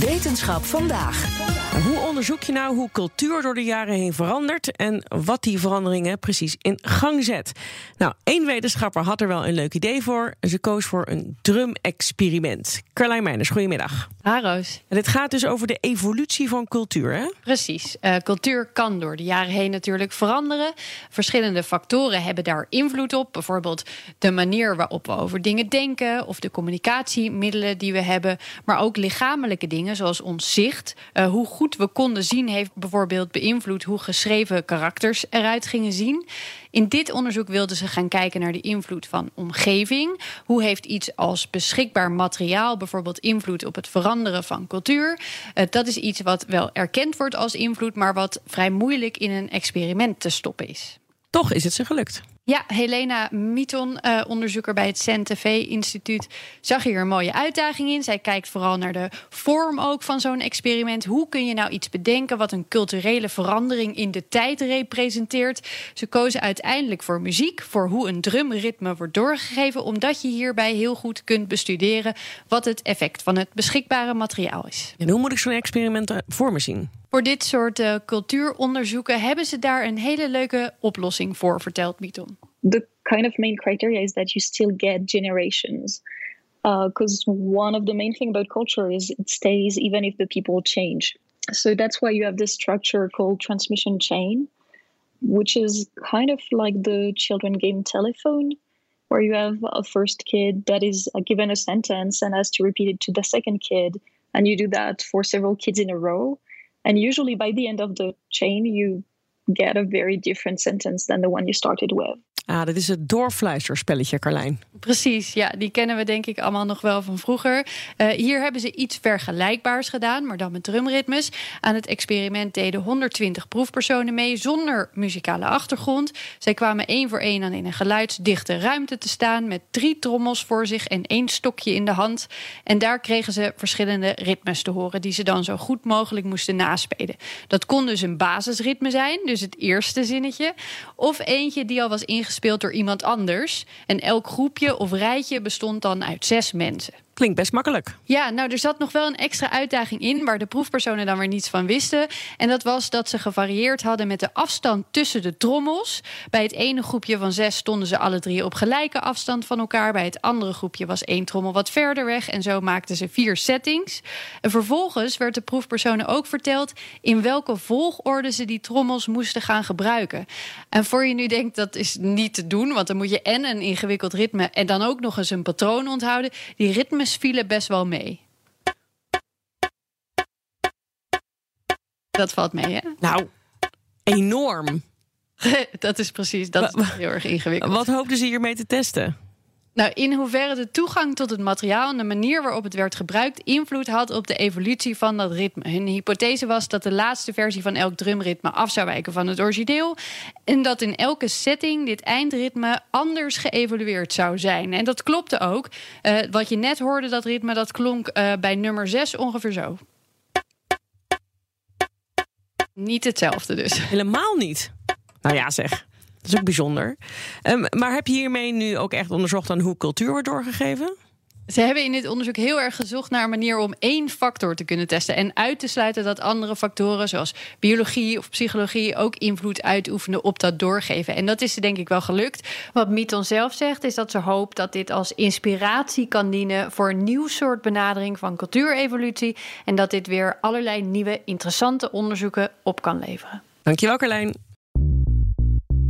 Wetenschap vandaag. Hoe onderzoek je nou hoe cultuur door de jaren heen verandert en wat die veranderingen precies in gang zet? Nou, één wetenschapper had er wel een leuk idee voor. Ze koos voor een drum-experiment. Carlijn Meijners, goedemiddag. Haroos. En dit gaat dus over de evolutie van cultuur, hè? Precies. Uh, cultuur kan door de jaren heen natuurlijk veranderen. Verschillende factoren hebben daar invloed op. Bijvoorbeeld de manier waarop we over dingen denken of de communicatiemiddelen die we hebben, maar ook lichamelijke dingen zoals ons zicht. Uh, hoe goed we konden zien heeft bijvoorbeeld beïnvloed hoe geschreven karakters eruit gingen zien. In dit onderzoek wilden ze gaan kijken naar de invloed van omgeving. Hoe heeft iets als beschikbaar materiaal bijvoorbeeld invloed op het veranderen van cultuur? Uh, dat is iets wat wel erkend wordt als invloed, maar wat vrij moeilijk in een experiment te stoppen is. Toch is het ze gelukt. Ja, Helena Miton, uh, onderzoeker bij het CNTV-instituut, zag hier een mooie uitdaging in. Zij kijkt vooral naar de vorm ook van zo'n experiment. Hoe kun je nou iets bedenken wat een culturele verandering in de tijd representeert? Ze kozen uiteindelijk voor muziek, voor hoe een drumritme wordt doorgegeven, omdat je hierbij heel goed kunt bestuderen wat het effect van het beschikbare materiaal is. En hoe moet ik zo'n experiment voor me zien? Voor dit soort uh, cultuuronderzoeken hebben ze daar een hele leuke oplossing voor, vertelt Miton. The kind of main criteria is that you still get generations. Because uh, one of the main thing about culture is it stays even if the people change. So that's why you have this structure called transmission chain, which is kind of like the children game telephone, where you have a first kid that is given a sentence and has to repeat it to the second kid. And you do that for several kids in a row. And usually by the end of the chain, you get a very different sentence than the one you started with. Ah, dat is het doorfluisterspelletje, Carlijn. Precies, ja, die kennen we denk ik allemaal nog wel van vroeger. Uh, hier hebben ze iets vergelijkbaars gedaan, maar dan met drumritmes. Aan het experiment deden 120 proefpersonen mee zonder muzikale achtergrond. Zij kwamen één voor één aan in een geluidsdichte ruimte te staan met drie trommels voor zich en één stokje in de hand. En daar kregen ze verschillende ritmes te horen die ze dan zo goed mogelijk moesten naspelen. Dat kon dus een basisritme zijn, dus het eerste zinnetje, of eentje die al was ingespeeld door iemand anders. En elk groepje of rijtje bestond dan uit zes mensen. Klinkt best makkelijk. Ja, nou, er zat nog wel een extra uitdaging in... waar de proefpersonen dan weer niets van wisten. En dat was dat ze gevarieerd hadden met de afstand tussen de trommels. Bij het ene groepje van zes stonden ze alle drie op gelijke afstand van elkaar. Bij het andere groepje was één trommel wat verder weg. En zo maakten ze vier settings. En vervolgens werd de proefpersonen ook verteld... in welke volgorde ze die trommels moesten gaan gebruiken. En voor je nu denkt dat is niet te doen... want dan moet je en een ingewikkeld ritme... en dan ook nog eens een patroon onthouden. Die ritmes vielen best wel mee. Dat valt mee, hè? Nou, enorm. dat is precies, dat is heel erg ingewikkeld. Wat hoopten ze hiermee te testen? Nou, in hoeverre de toegang tot het materiaal en de manier waarop het werd gebruikt invloed had op de evolutie van dat ritme. Hun hypothese was dat de laatste versie van elk drumritme af zou wijken van het origineel. En dat in elke setting dit eindritme anders geëvolueerd zou zijn. En dat klopte ook. Uh, wat je net hoorde, dat ritme, dat klonk uh, bij nummer 6 ongeveer zo. Niet hetzelfde dus. Helemaal niet. Nou ja, zeg. Dat is ook bijzonder. Um, maar heb je hiermee nu ook echt onderzocht aan hoe cultuur wordt doorgegeven? Ze hebben in dit onderzoek heel erg gezocht naar een manier om één factor te kunnen testen. En uit te sluiten dat andere factoren, zoals biologie of psychologie, ook invloed uitoefenen op dat doorgeven. En dat is ze denk ik wel gelukt. Wat Miton zelf zegt, is dat ze hoopt dat dit als inspiratie kan dienen voor een nieuw soort benadering van cultuurevolutie. En dat dit weer allerlei nieuwe interessante onderzoeken op kan leveren. Dankjewel, Carlijn.